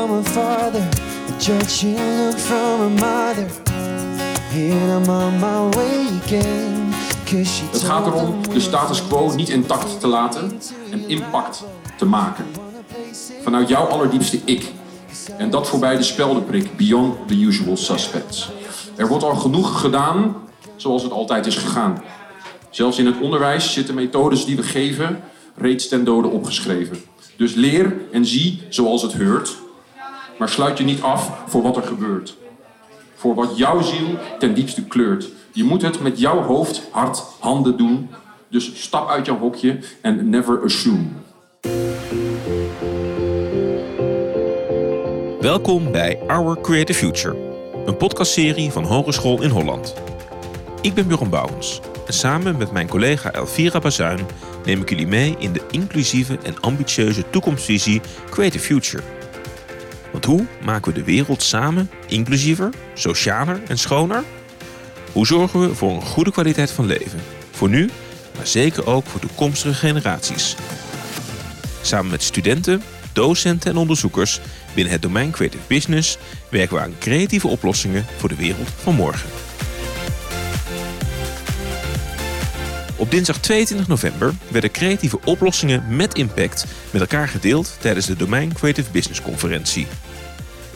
from her father, a look from her mother. And I'm on my way again. Het gaat erom de status quo niet intact te laten en impact te maken. Vanuit jouw allerdiepste ik. En dat voorbij de speldenprik, beyond the usual suspects. Er wordt al genoeg gedaan zoals het altijd is gegaan. Zelfs in het onderwijs zitten methodes die we geven reeds ten dode opgeschreven. Dus leer en zie zoals het heurt, maar sluit je niet af voor wat er gebeurt. Voor wat jouw ziel ten diepste kleurt. Je moet het met jouw hoofd, hart, handen doen. Dus stap uit jouw hokje en never assume. Welkom bij Our Creative Future, een podcastserie van Hogeschool in Holland. Ik ben Björn Bouwens en samen met mijn collega Elvira Bazuin neem ik jullie mee in de inclusieve en ambitieuze toekomstvisie Creative Future. Want hoe maken we de wereld samen inclusiever, socialer en schoner? Hoe zorgen we voor een goede kwaliteit van leven? Voor nu, maar zeker ook voor toekomstige generaties. Samen met studenten, docenten en onderzoekers binnen het domein Creative Business werken we aan creatieve oplossingen voor de wereld van morgen. Op dinsdag 22 november werden creatieve oplossingen met impact met elkaar gedeeld tijdens de Domein Creative Business Conferentie.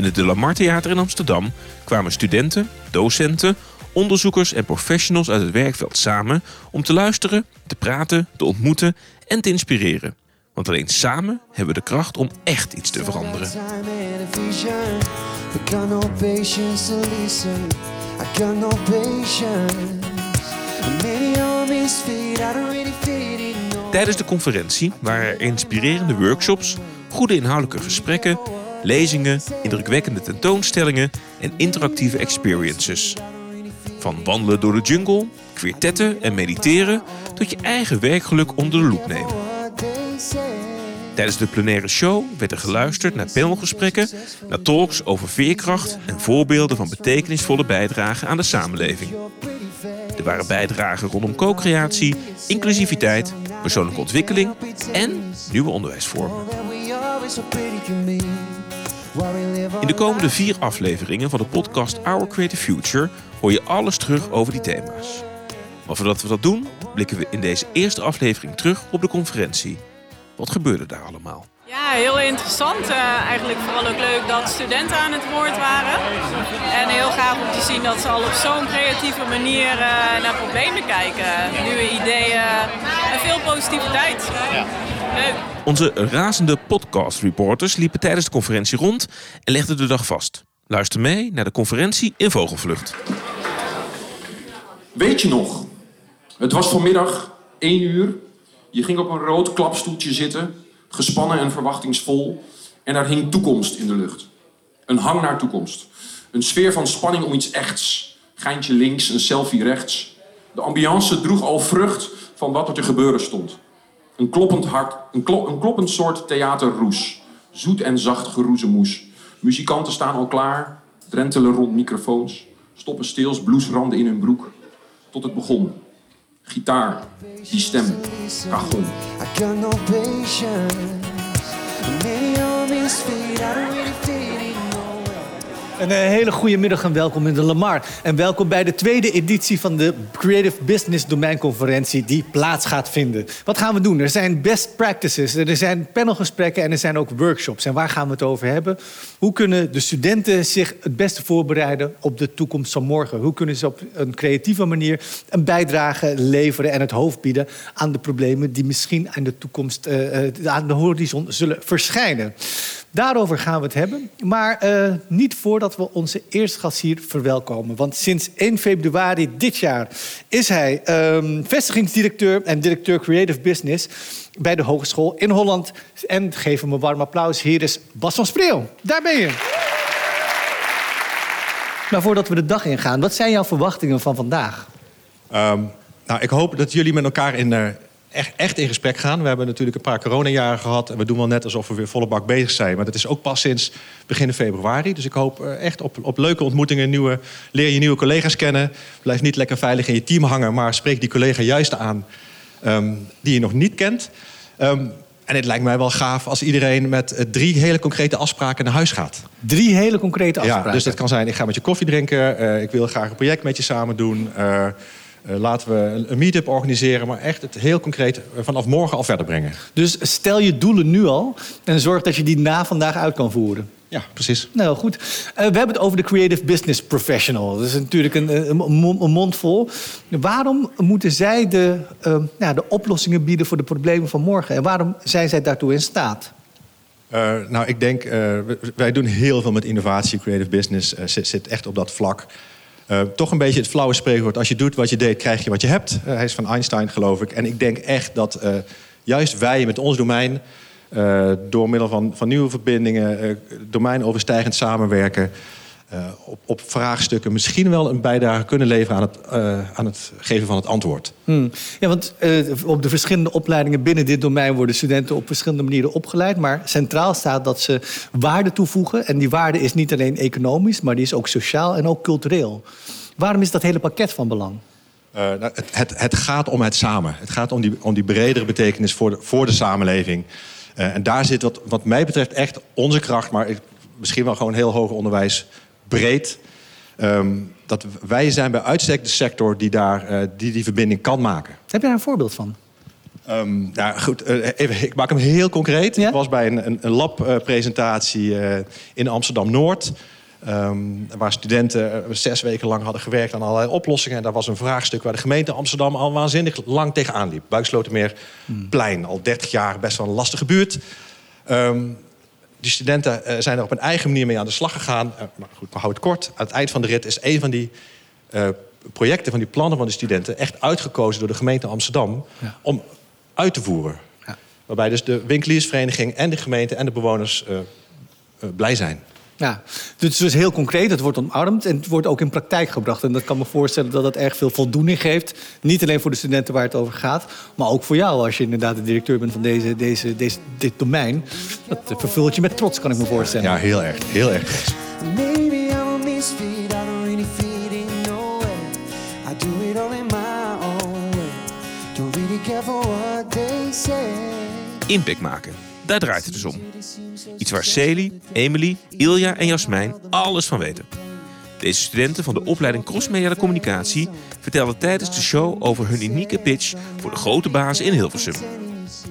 In het De Lamar Theater in Amsterdam kwamen studenten, docenten, onderzoekers en professionals uit het werkveld samen om te luisteren, te praten, te ontmoeten en te inspireren. Want alleen samen hebben we de kracht om echt iets te veranderen. Tijdens de conferentie waren er inspirerende workshops, goede inhoudelijke gesprekken, lezingen, indrukwekkende tentoonstellingen en interactieve experiences. Van wandelen door de jungle, kwartetten en mediteren tot je eigen werkgeluk onder de loep nemen. Tijdens de plenaire show werd er geluisterd naar panelgesprekken, naar talks over veerkracht en voorbeelden van betekenisvolle bijdragen aan de samenleving. Er waren bijdragen rondom co-creatie, inclusiviteit, persoonlijke ontwikkeling en nieuwe onderwijsvormen. In de komende vier afleveringen van de podcast Our Creative Future hoor je alles terug over die thema's. Maar voordat we dat doen, blikken we in deze eerste aflevering terug op de conferentie. Wat gebeurde daar allemaal? Ja, heel interessant. Eh, eigenlijk vooral ook leuk dat studenten aan het woord waren. Gaaf om te zien dat ze al op zo'n creatieve manier eh, naar problemen kijken. Nieuwe ideeën en veel positiviteit. Leuk. Onze razende podcast-reporters liepen tijdens de conferentie rond en legden de dag vast. Luister mee naar de conferentie in Vogelvlucht. Weet je nog? Het was vanmiddag 1 uur. Je ging op een rood klapstoeltje zitten, gespannen en verwachtingsvol. En daar hing toekomst in de lucht. Een hang naar toekomst. Een sfeer van spanning om iets echts. Geintje links, een selfie rechts. De ambiance droeg al vrucht van wat er te gebeuren stond. Een kloppend hart, een, klo- een kloppend soort theaterroes. Zoet en zacht geroezemoes. Muzikanten staan al klaar, drentelen rond microfoons. Stoppen stils bloesranden in hun broek. Tot het begon. Gitaar, die stem, cajon. I got no patience. Een eh, hele goede middag en welkom in de Lamar. En welkom bij de tweede editie van de Creative Business Domeinconferentie die plaats gaat vinden. Wat gaan we doen? Er zijn best practices, er zijn panelgesprekken en er zijn ook workshops. En waar gaan we het over hebben? Hoe kunnen de studenten zich het beste voorbereiden op de toekomst van morgen? Hoe kunnen ze op een creatieve manier een bijdrage leveren en het hoofd bieden aan de problemen die misschien aan de toekomst, eh, eh, aan de horizon zullen verschijnen? Daarover gaan we het hebben. Maar eh, niet voordat we onze eerste gast hier verwelkomen. Want sinds 1 februari dit jaar is hij ehm, vestigingsdirecteur en directeur Creative Business bij de Hogeschool in Holland. En geef hem een warm applaus. Hier is Bas van Spreeuw. Daar ben je. Maar voordat we de dag ingaan, wat zijn jouw verwachtingen van vandaag? Ehm, nou, ik hoop dat jullie met elkaar in, eh, echt, echt in gesprek gaan. We hebben natuurlijk een paar coronajaren gehad. En we doen wel net alsof we weer volle bak bezig zijn. Maar dat is ook pas sinds begin februari. Dus ik hoop eh, echt op, op leuke ontmoetingen. Nieuwe, leer je nieuwe collega's kennen. Blijf niet lekker veilig in je team hangen. Maar spreek die collega juist aan ehm, die je nog niet kent. Ehm, En het lijkt mij wel gaaf als iedereen met eh, drie hele concrete afspraken naar huis gaat. Drie hele concrete afspraken. Ja, dus dat kan zijn, ik ga met je koffie drinken. eh, ik wil graag een project met je samen doen. Laten we een- meet-up organiseren. Maar echt het heel concreet eh, vanaf morgen al verder brengen. Dus stel je doelen nu al en zorg dat je die na vandaag uit kan voeren. Ja, precies. Nou goed. Eh, we hebben het over de Creative Business Professional. Dat is natuurlijk een, een, mond vol. Waarom moeten zij de, eh, ja, de oplossingen bieden voor de problemen van morgen? En waarom zijn zij daartoe in staat? Eh, nou, ik denk, eh, wij doen heel veel met innovatie. Creative business eh, zit echt op dat vlak. Eh, toch een beetje het flauwe spreekwoord. Als je doet wat je deed, krijg je wat je hebt. Eh, hij is van Einstein, geloof ik. En ik denk echt dat eh, juist wij met ons domein... door middel van, van nieuwe verbindingen, domeinoverstijgend samenwerken... eh, op, op vraagstukken misschien wel een bijdrage kunnen leveren... aan het, eh, aan het geven van het antwoord. Hmm. Ja, want eh, op de verschillende opleidingen binnen dit domein worden studenten op verschillende manieren opgeleid. Maar centraal staat dat ze waarde toevoegen. En die waarde is niet alleen economisch, maar die is ook sociaal en ook cultureel. Waarom is dat hele pakket van belang? Nou, het, het, het gaat om het samen. Het gaat om die, om die bredere betekenis voor de, voor de samenleving. En daar zit wat, wat mij betreft echt onze kracht, maar ik- misschien wel gewoon heel hoger onderwijs breed. Ehm, dat wij zijn bij uitstek de sector die, daar, eh, die die verbinding kan maken. Heb je daar een voorbeeld van? Ehm, nou goed, eh, even, ik maak hem heel concreet. Ja? Ik was bij een, een, een labpresentatie eh, in Amsterdam-Noord. ehm, waar studenten zes weken lang hadden gewerkt aan allerlei oplossingen. En daar was een vraagstuk waar de gemeente Amsterdam al waanzinnig lang tegenaan liep. Buikslotermeerplein, al 30 jaar best wel een lastige buurt. Die studenten eh, zijn er op een eigen manier mee aan de slag gegaan. Eh, maar goed, maar hou het kort. Aan het eind van de rit is een van die eh, projecten, van die plannen van de studenten... echt uitgekozen door de gemeente Amsterdam Ja. om uit te voeren. Ja. Waarbij dus de winkeliersvereniging en de gemeente en de bewoners blij zijn. Ja, dus het is dus heel concreet, het wordt omarmd en het wordt ook in praktijk gebracht. En dat kan me voorstellen dat dat erg veel voldoening geeft. Niet alleen voor de studenten waar het over gaat, maar ook voor jou als je inderdaad de directeur bent van deze, deze, deze, dit domein. Dat vervult je met trots, kan ik me voorstellen. Ja, heel erg. Heel erg. Impact maken, daar draait het dus om. Iets waar Celi, Emily, Ilja en Jasmijn alles van weten. Deze studenten van de opleiding Crossmediale Communicatie vertelden tijdens de show over hun unieke pitch voor de grote baas in Hilversum.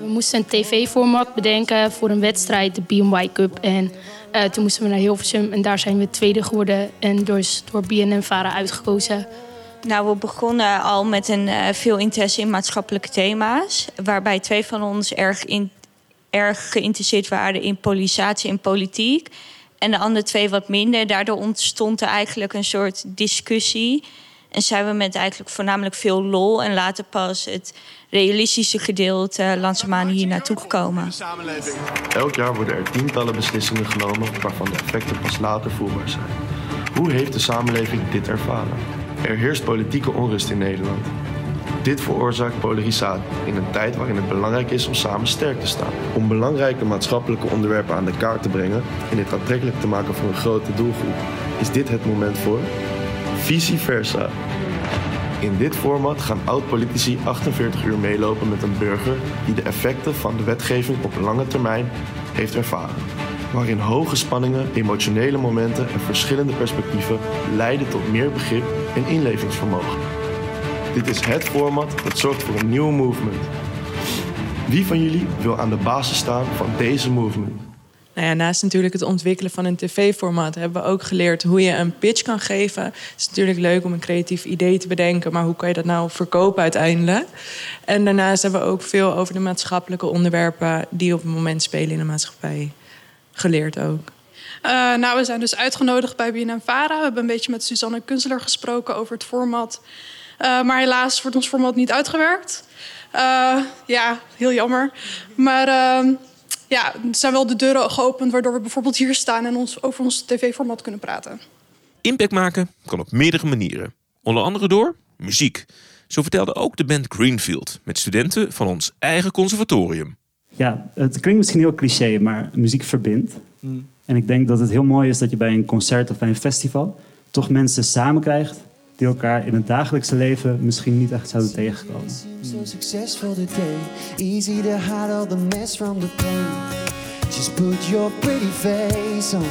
We moesten een tv-format bedenken voor een wedstrijd, de BNY Cup. En eh, toen moesten we naar Hilversum en daar zijn we tweede geworden. En dus door BNN-Vara uitgekozen. Nou, we begonnen al met een eh, veel interesse in maatschappelijke thema's. Waarbij twee van ons erg, in, erg geïnteresseerd waren in polarisatie en politiek. En de andere twee wat minder. Daardoor ontstond er eigenlijk een soort discussie. En zijn we met eigenlijk voornamelijk veel lol en later pas het realistische gedeelte langzaamaan hier naartoe gekomen. Elk jaar worden er tientallen beslissingen genomen waarvan de effecten pas later voelbaar zijn. Hoe heeft de samenleving dit ervaren? Er heerst politieke onrust in Nederland. Dit veroorzaakt polarisatie in een tijd waarin het belangrijk is om samen sterk te staan. Om belangrijke maatschappelijke onderwerpen aan de kaart te brengen en dit aantrekkelijk te maken voor een grote doelgroep, is dit het moment voor vice versa. In dit format gaan oud-politici 48 uur meelopen met een burger die de effecten van de wetgeving op lange termijn heeft ervaren. Waarin hoge spanningen, emotionele momenten en verschillende perspectieven leiden tot meer begrip en inlevingsvermogen. Dit is het format dat zorgt voor een nieuwe movement. Wie van jullie wil aan de basis staan van deze movement? Nou ja, naast natuurlijk het ontwikkelen van een tv-format hebben we ook geleerd hoe je een pitch kan geven. Het is natuurlijk leuk om een creatief idee te bedenken, maar hoe kan je dat nou verkopen uiteindelijk? En daarnaast hebben we ook veel over de maatschappelijke onderwerpen die op het moment spelen in de maatschappij geleerd ook. Uh, nou, we zijn dus uitgenodigd bij BNN-Vara. We hebben een beetje met Suzanne Kunstler gesproken over het format. Uh, maar helaas wordt ons format niet uitgewerkt. Uh, ja, heel jammer. Maar uh, ja, er zijn wel de deuren geopend... waardoor we bijvoorbeeld hier staan en ons over ons tv-format kunnen praten. Impact maken kan op meerdere manieren. Onder andere door muziek. Zo vertelde ook de band Greenfield... met studenten van ons eigen conservatorium. Ja, het klinkt misschien heel cliché, maar muziek verbindt. Mm. En ik denk dat het heel mooi is dat je bij een concert of bij een festival... toch mensen samen krijgt die elkaar in het dagelijkse leven misschien niet echt zouden tegenkomen. So successful today, easy to hide all the mess from the pain. Just put your pretty face on.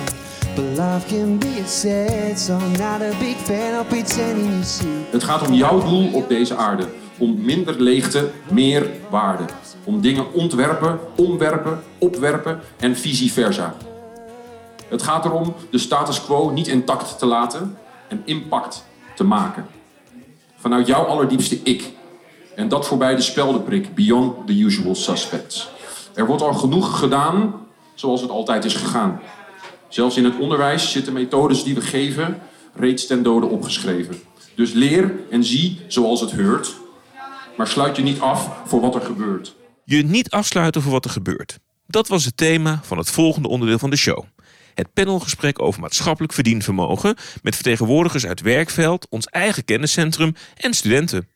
But life can be a sad song. Not a big fan of pretending you see. Het gaat om jouw doel op deze aarde. Om minder leegte, meer waarde. Om dingen ontwerpen, omwerpen, opwerpen en vice versa. Het gaat erom de status quo niet intact te laten en impact te maken. Vanuit jouw allerdiepste ik. En dat voorbij de speldenprik, beyond the usual suspects. Er wordt al genoeg gedaan zoals het altijd is gegaan. Zelfs in het onderwijs zitten methodes die we geven reeds ten dode opgeschreven. Dus leer en zie zoals het heurt, maar sluit je niet af voor wat er gebeurt. Je niet afsluiten voor wat er gebeurt. Dat was het thema van het volgende onderdeel van de show. Het panelgesprek over maatschappelijk verdienvermogen met vertegenwoordigers uit werkveld, ons eigen kenniscentrum en studenten.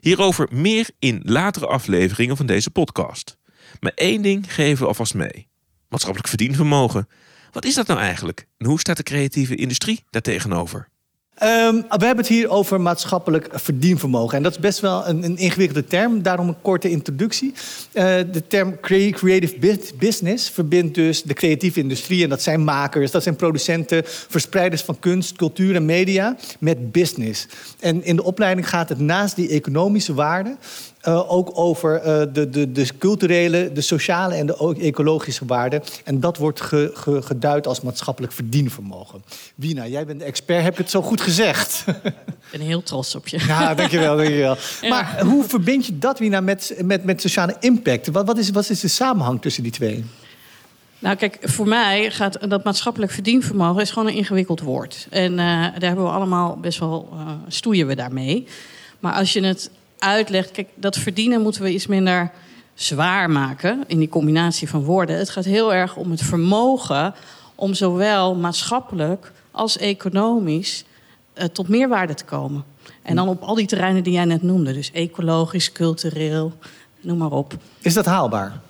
Hierover meer in latere afleveringen van deze podcast. Maar één ding geven we alvast mee: maatschappelijk verdienvermogen. Wat is dat nou eigenlijk? En hoe staat de creatieve industrie daartegenover? Ehm, we hebben het hier over maatschappelijk verdienvermogen. En dat is best wel een, een ingewikkelde term, daarom een korte introductie. Eh, de term crea- creative bus- business verbindt dus de creatieve industrie... en dat zijn makers, dat zijn producenten, verspreiders van kunst, cultuur en media... met business. En in de opleiding gaat het naast die economische waarden... eh, ook over eh, de, de, de culturele, de sociale en de ecologische waarden. En dat wordt ge- ge- geduid als maatschappelijk verdienvermogen. Wina, jij bent de expert, heb ik het zo goed gezegd? Ik ben heel trots op je. Ja, dankjewel, dankjewel. Ja. Maar hoe verbind je dat, Wina, met, met, met sociale impact? Wat, wat, is, wat is de samenhang tussen die twee? Nou, kijk, voor mij gaat dat maatschappelijk verdienvermogen is gewoon een ingewikkeld woord. En eh, daar hebben we allemaal best wel eh, stoeien we daarmee. Maar als je het uitlegt, kijk, dat verdienen moeten we iets minder zwaar maken in die combinatie van woorden. Het gaat heel erg om het vermogen om zowel maatschappelijk als economisch eh, tot meerwaarde te komen. En dan op al die terreinen die jij net noemde, dus ecologisch, cultureel, noem maar op. Is dat haalbaar?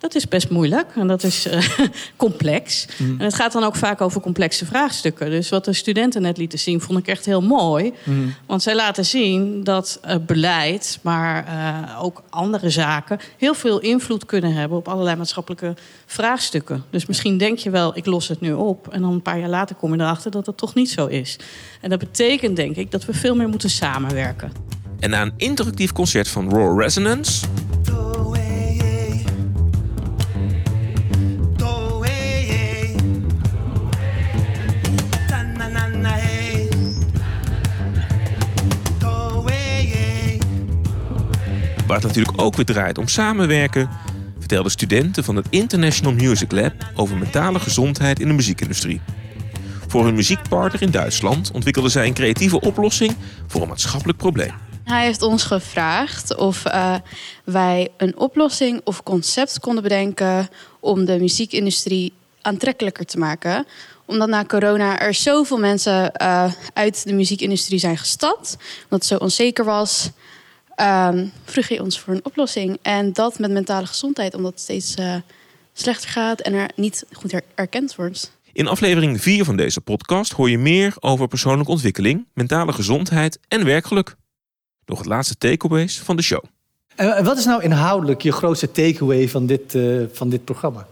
Dat is best moeilijk en dat is eh, complex. Mm. En het gaat dan ook vaak over complexe vraagstukken. Dus wat de studenten net lieten zien, vond ik echt heel mooi. Mm. Want zij laten zien dat eh, beleid, maar eh, ook andere zaken... heel veel invloed kunnen hebben op allerlei maatschappelijke vraagstukken. Dus misschien denk je wel, ik los het nu op. En dan een paar jaar later kom je erachter dat dat toch niet zo is. En dat betekent, denk ik, dat we veel meer moeten samenwerken. En na een interactief concert van Raw Resonance Waar het natuurlijk ook weer draait om samenwerken, vertelden studenten van het International Music Lab over mentale gezondheid in de muziekindustrie. Voor hun muziekpartner in Duitsland ontwikkelden zij een creatieve oplossing voor een maatschappelijk probleem. Hij heeft ons gevraagd of eh, wij een oplossing of concept konden bedenken om de muziekindustrie aantrekkelijker te maken. Omdat na corona er zoveel mensen eh, uit de muziekindustrie zijn gestapt, omdat het zo onzeker was, ehm, vroeg hij ons voor een oplossing. En dat met mentale gezondheid, omdat het steeds eh, slechter gaat en er niet goed her- erkend wordt. In aflevering 4 van deze podcast hoor je meer over persoonlijke ontwikkeling, mentale gezondheid en werkgeluk. Nog het laatste takeaways van de show. En wat is nou inhoudelijk je grootste takeaway van dit, eh, van dit programma?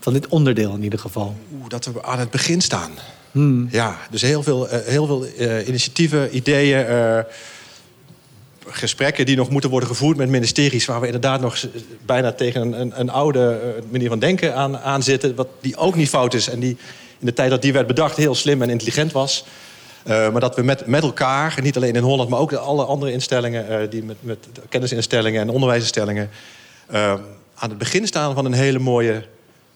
Van dit onderdeel in ieder geval. Oeh, dat we aan het begin staan. Hmm. Ja, dus heel veel, eh, heel veel eh, initiatieven, ideeën, eh, gesprekken die nog moeten worden gevoerd met ministeries... waar we inderdaad nog bijna tegen een, een, een oude eh, manier van denken aan, zitten... Wat, die ook niet fout is en die in de tijd dat die werd bedacht heel slim en intelligent was... Eh, maar dat we met, met elkaar, en niet alleen in Holland... maar ook alle andere instellingen, eh, die met, met kennisinstellingen en onderwijsinstellingen... aan het begin staan van een hele mooie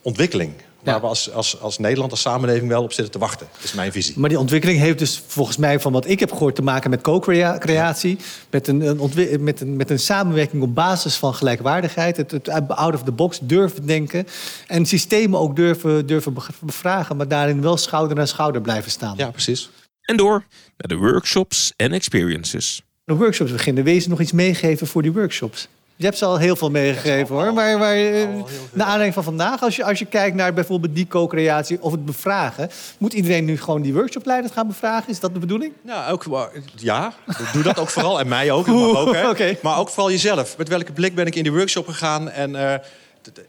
ontwikkeling... waar we als, als, als Nederland, als samenleving wel op zitten te wachten. Dat is mijn visie. Maar die ontwikkeling heeft dus volgens mij, van wat ik heb gehoord, te maken met co-creatie. Met een, met, een, met een samenwerking op basis van gelijkwaardigheid. Het, het out of the box durven denken. En systemen ook durven, durven bevragen, maar daarin wel schouder aan schouder blijven staan. Ja, precies. En door naar de workshops en experiences. De workshops beginnen. Wees nog iets meegeven voor die workshops. Je hebt ze al heel veel meegegeven hoor. Maar, maar eh, naar aanleiding van vandaag, als je, als je kijkt naar bijvoorbeeld die co-creatie of het bevragen, moet iedereen nu gewoon die workshopleiders gaan bevragen? Is dat de bedoeling? Nou, ook, ja, doe dat ook vooral. En mij ook. ook hè. Maar ook vooral jezelf. Met welke blik ben ik in die workshop gegaan? En eh,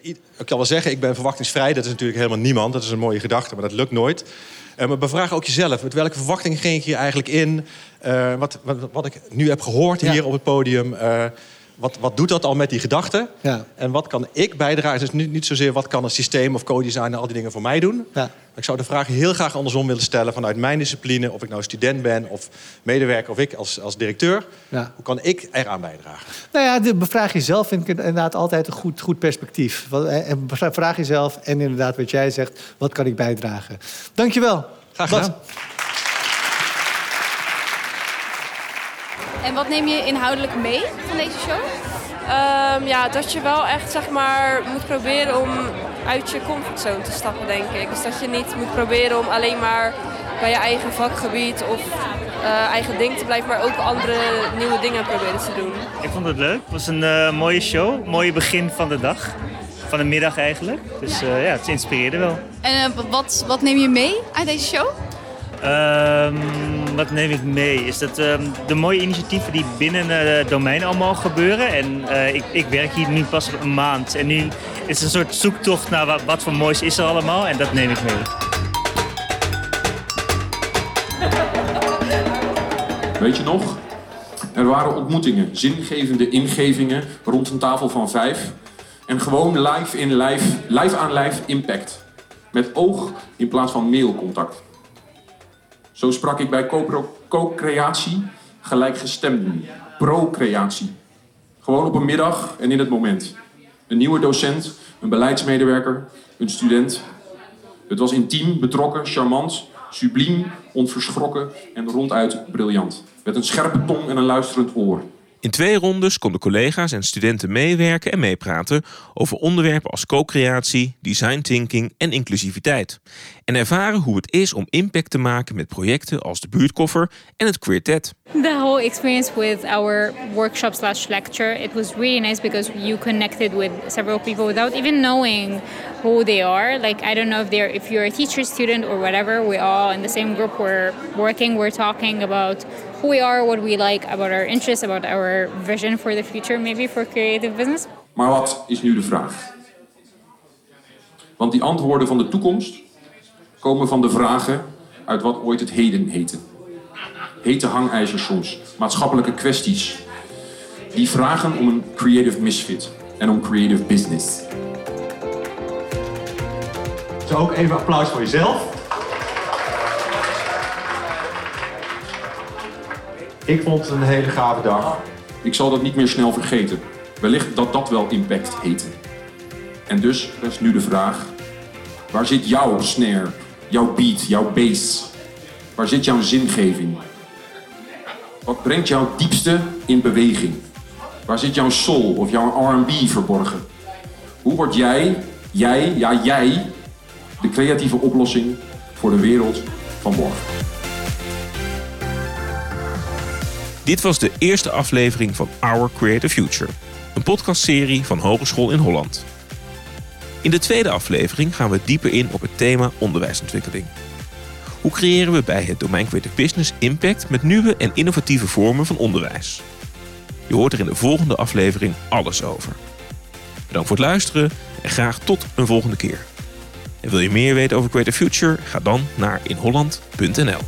ik kan wel zeggen, ik ben verwachtingsvrij. Dat is natuurlijk helemaal niemand. Dat is een mooie gedachte, maar dat lukt nooit. Eh, maar bevraag ook jezelf. Met welke verwachting ging ik hier eigenlijk in? Wat, wat, wat ik nu heb gehoord hier op het podium. Wat, wat doet dat al met die gedachten? Ja. En wat kan ik bijdragen? Dus niet, niet zozeer wat kan een systeem of co-design en al die dingen voor mij doen. Ja. Ik zou de vraag heel graag andersom willen stellen vanuit mijn discipline. Of ik nou student ben of medewerker of ik als, als directeur. Ja. Hoe kan ik eraan bijdragen? Nou ja, de bevraag jezelf vind ik inderdaad altijd een goed, goed perspectief. Eh, Vraag jezelf en inderdaad wat jij zegt, wat kan ik bijdragen? Dankjewel. Graag Bas. En wat neem je inhoudelijk mee van deze show? Ehm, ja, dat je wel echt zeg maar moet proberen om uit je comfortzone te stappen, denk ik. Dus dat je niet moet proberen om alleen maar bij je eigen vakgebied of eh, eigen ding te blijven, maar ook andere nieuwe dingen proberen te doen. Ik vond het leuk. Het was een eh, mooie show. Mooie begin van de dag. Van de middag eigenlijk. Dus eh, ja, het inspireerde wel. En wat, wat neem je mee uit deze show? Ehm, wat neem ik mee? Is dat ehm, de mooie initiatieven die binnen het domein allemaal gebeuren. En eh, ik, ik werk hier nu pas een maand. En nu is het een soort zoektocht naar wat, wat voor moois is er allemaal. En dat neem ik mee. Weet je nog? Er waren ontmoetingen, zingevende ingevingen rond een tafel van vijf. En gewoon live in live, live aan live impact. Met oog in plaats van mailcontact. Zo sprak ik bij co- co-creatie gelijkgestemden. Procreatie. Gewoon op een middag en in het moment. Een nieuwe docent, een beleidsmedewerker, een student. Het was intiem, betrokken, charmant, subliem, onverschrokken en ronduit briljant. Met een scherpe tong en een luisterend oor. In twee rondes konden collega's en studenten meewerken en meepraten over onderwerpen als co-creatie, design thinking en inclusiviteit. En ervaren hoe het is om impact te maken met projecten als de buurtkoffer en het Queertet. The whole experience with our workshop slash lecture, it was really nice because you connected with several people without even knowing who they are. Like I don't know if they're if you're a teacher, student, or whatever. We all in the same group. We're working. We're talking about who we are, what we like, about our interests, about our vision for the future, maybe for creative business. Maar wat is nu de vraag? Want die antwoorden van de toekomst komen van de vragen uit wat ooit het heden. Hete hangijzers soms, maatschappelijke kwesties. Die vragen om een creative misfit en om creative business. Zo ook even applaus voor jezelf. Ik vond het een hele gave dag. Ik zal dat niet meer snel vergeten. Wellicht dat dat wel impact heette. En dus is nu de vraag: waar zit jouw snare, jouw beat, jouw bass? Waar zit jouw zingeving? Wat brengt jouw diepste in beweging? Waar zit jouw soul of jouw RB verborgen? Hoe word jij, jij, ja jij, de creatieve oplossing voor de wereld van morgen? Dit was de eerste aflevering van Our Creative Future, een podcastserie van Hogeschool in Holland. In de tweede aflevering gaan we dieper in op het thema onderwijsontwikkeling. Hoe creëren we bij het domein Creative Business impact met nieuwe en innovatieve vormen van onderwijs? Je hoort er in de volgende aflevering alles over. Bedankt voor het luisteren en graag tot een volgende keer. En wil je meer weten over Creative Future? Ga dan naar inholland.nl.